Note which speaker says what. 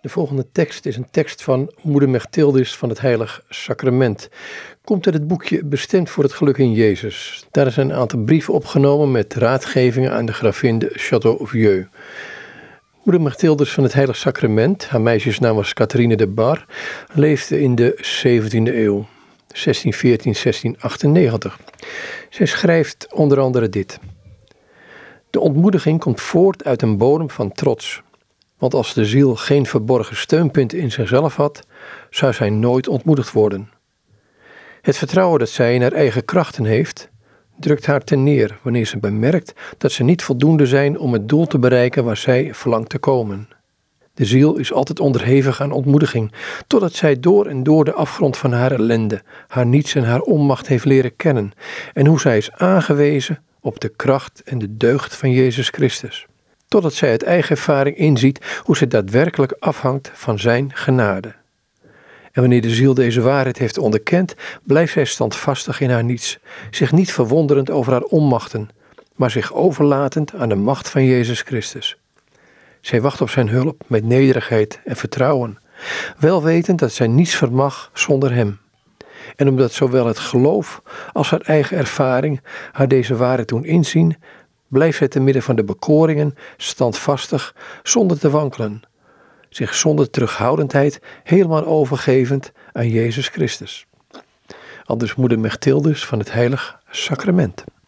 Speaker 1: De volgende tekst is een tekst van Moeder Mechthildis van het Heilig Sacrament. Komt uit het boekje Bestemd voor het Geluk in Jezus. Daar zijn een aantal brieven opgenomen met raadgevingen aan de gravin de Châteauvieux. Moeder Mechthildis van het Heilig Sacrament, haar meisjesnaam was Catharine de Bar, leefde in de 17e eeuw, 1614, 1698. Zij schrijft onder andere dit. De ontmoediging komt voort uit een bodem van trots want als de ziel geen verborgen steunpunt in zichzelf had, zou zij nooit ontmoedigd worden. Het vertrouwen dat zij in haar eigen krachten heeft, drukt haar ten neer wanneer ze bemerkt dat ze niet voldoende zijn om het doel te bereiken waar zij verlangt te komen. De ziel is altijd onderhevig aan ontmoediging, totdat zij door en door de afgrond van haar ellende, haar niets en haar onmacht heeft leren kennen, en hoe zij is aangewezen op de kracht en de deugd van Jezus Christus totdat zij uit eigen ervaring inziet hoe ze daadwerkelijk afhangt van Zijn genade. En wanneer de ziel deze waarheid heeft onderkend, blijft zij standvastig in haar niets, zich niet verwonderend over haar onmachten, maar zich overlatend aan de macht van Jezus Christus. Zij wacht op Zijn hulp met nederigheid en vertrouwen, wel wetend dat zij niets vermag zonder Hem. En omdat zowel het geloof als haar eigen ervaring haar deze waarheid doen inzien, Blijf zij te midden van de bekoringen standvastig, zonder te wankelen, zich zonder terughoudendheid helemaal overgevend aan Jezus Christus. Anders moeder Mechthildus van het Heilig Sacrament.